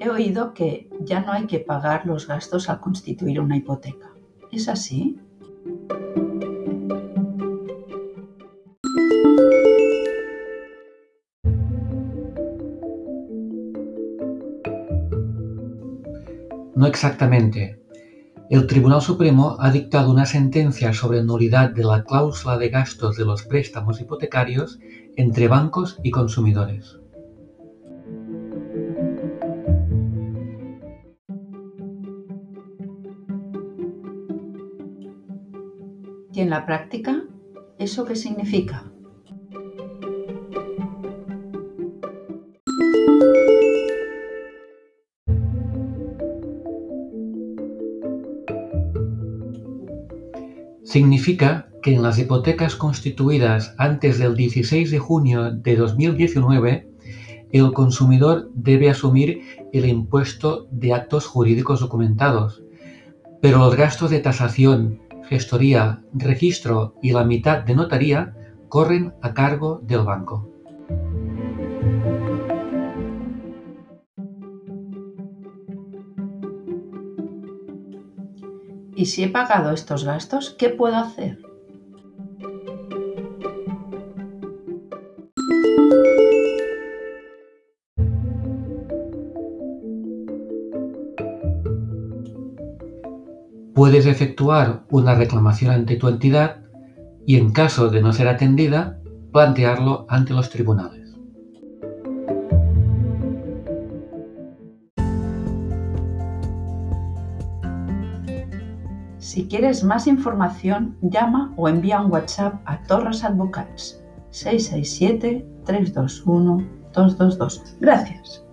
he oído que ya no hay que pagar los gastos al constituir una hipoteca. ¿Es así? No exactamente. El Tribunal Supremo ha dictado una sentencia sobre nulidad de la cláusula de gastos de los préstamos hipotecarios entre bancos y consumidores. ¿Y en la práctica? ¿Eso qué significa? Significa que en las hipotecas constituidas antes del 16 de junio de 2019, el consumidor debe asumir el impuesto de actos jurídicos documentados, pero los gastos de tasación, gestoría, registro y la mitad de notaría corren a cargo del banco. Y si he pagado estos gastos, ¿qué puedo hacer? Puedes efectuar una reclamación ante tu entidad y en caso de no ser atendida, plantearlo ante los tribunales. Si quieres más información, llama o envía un WhatsApp a Torres Advocats 667 321 222. Gracias.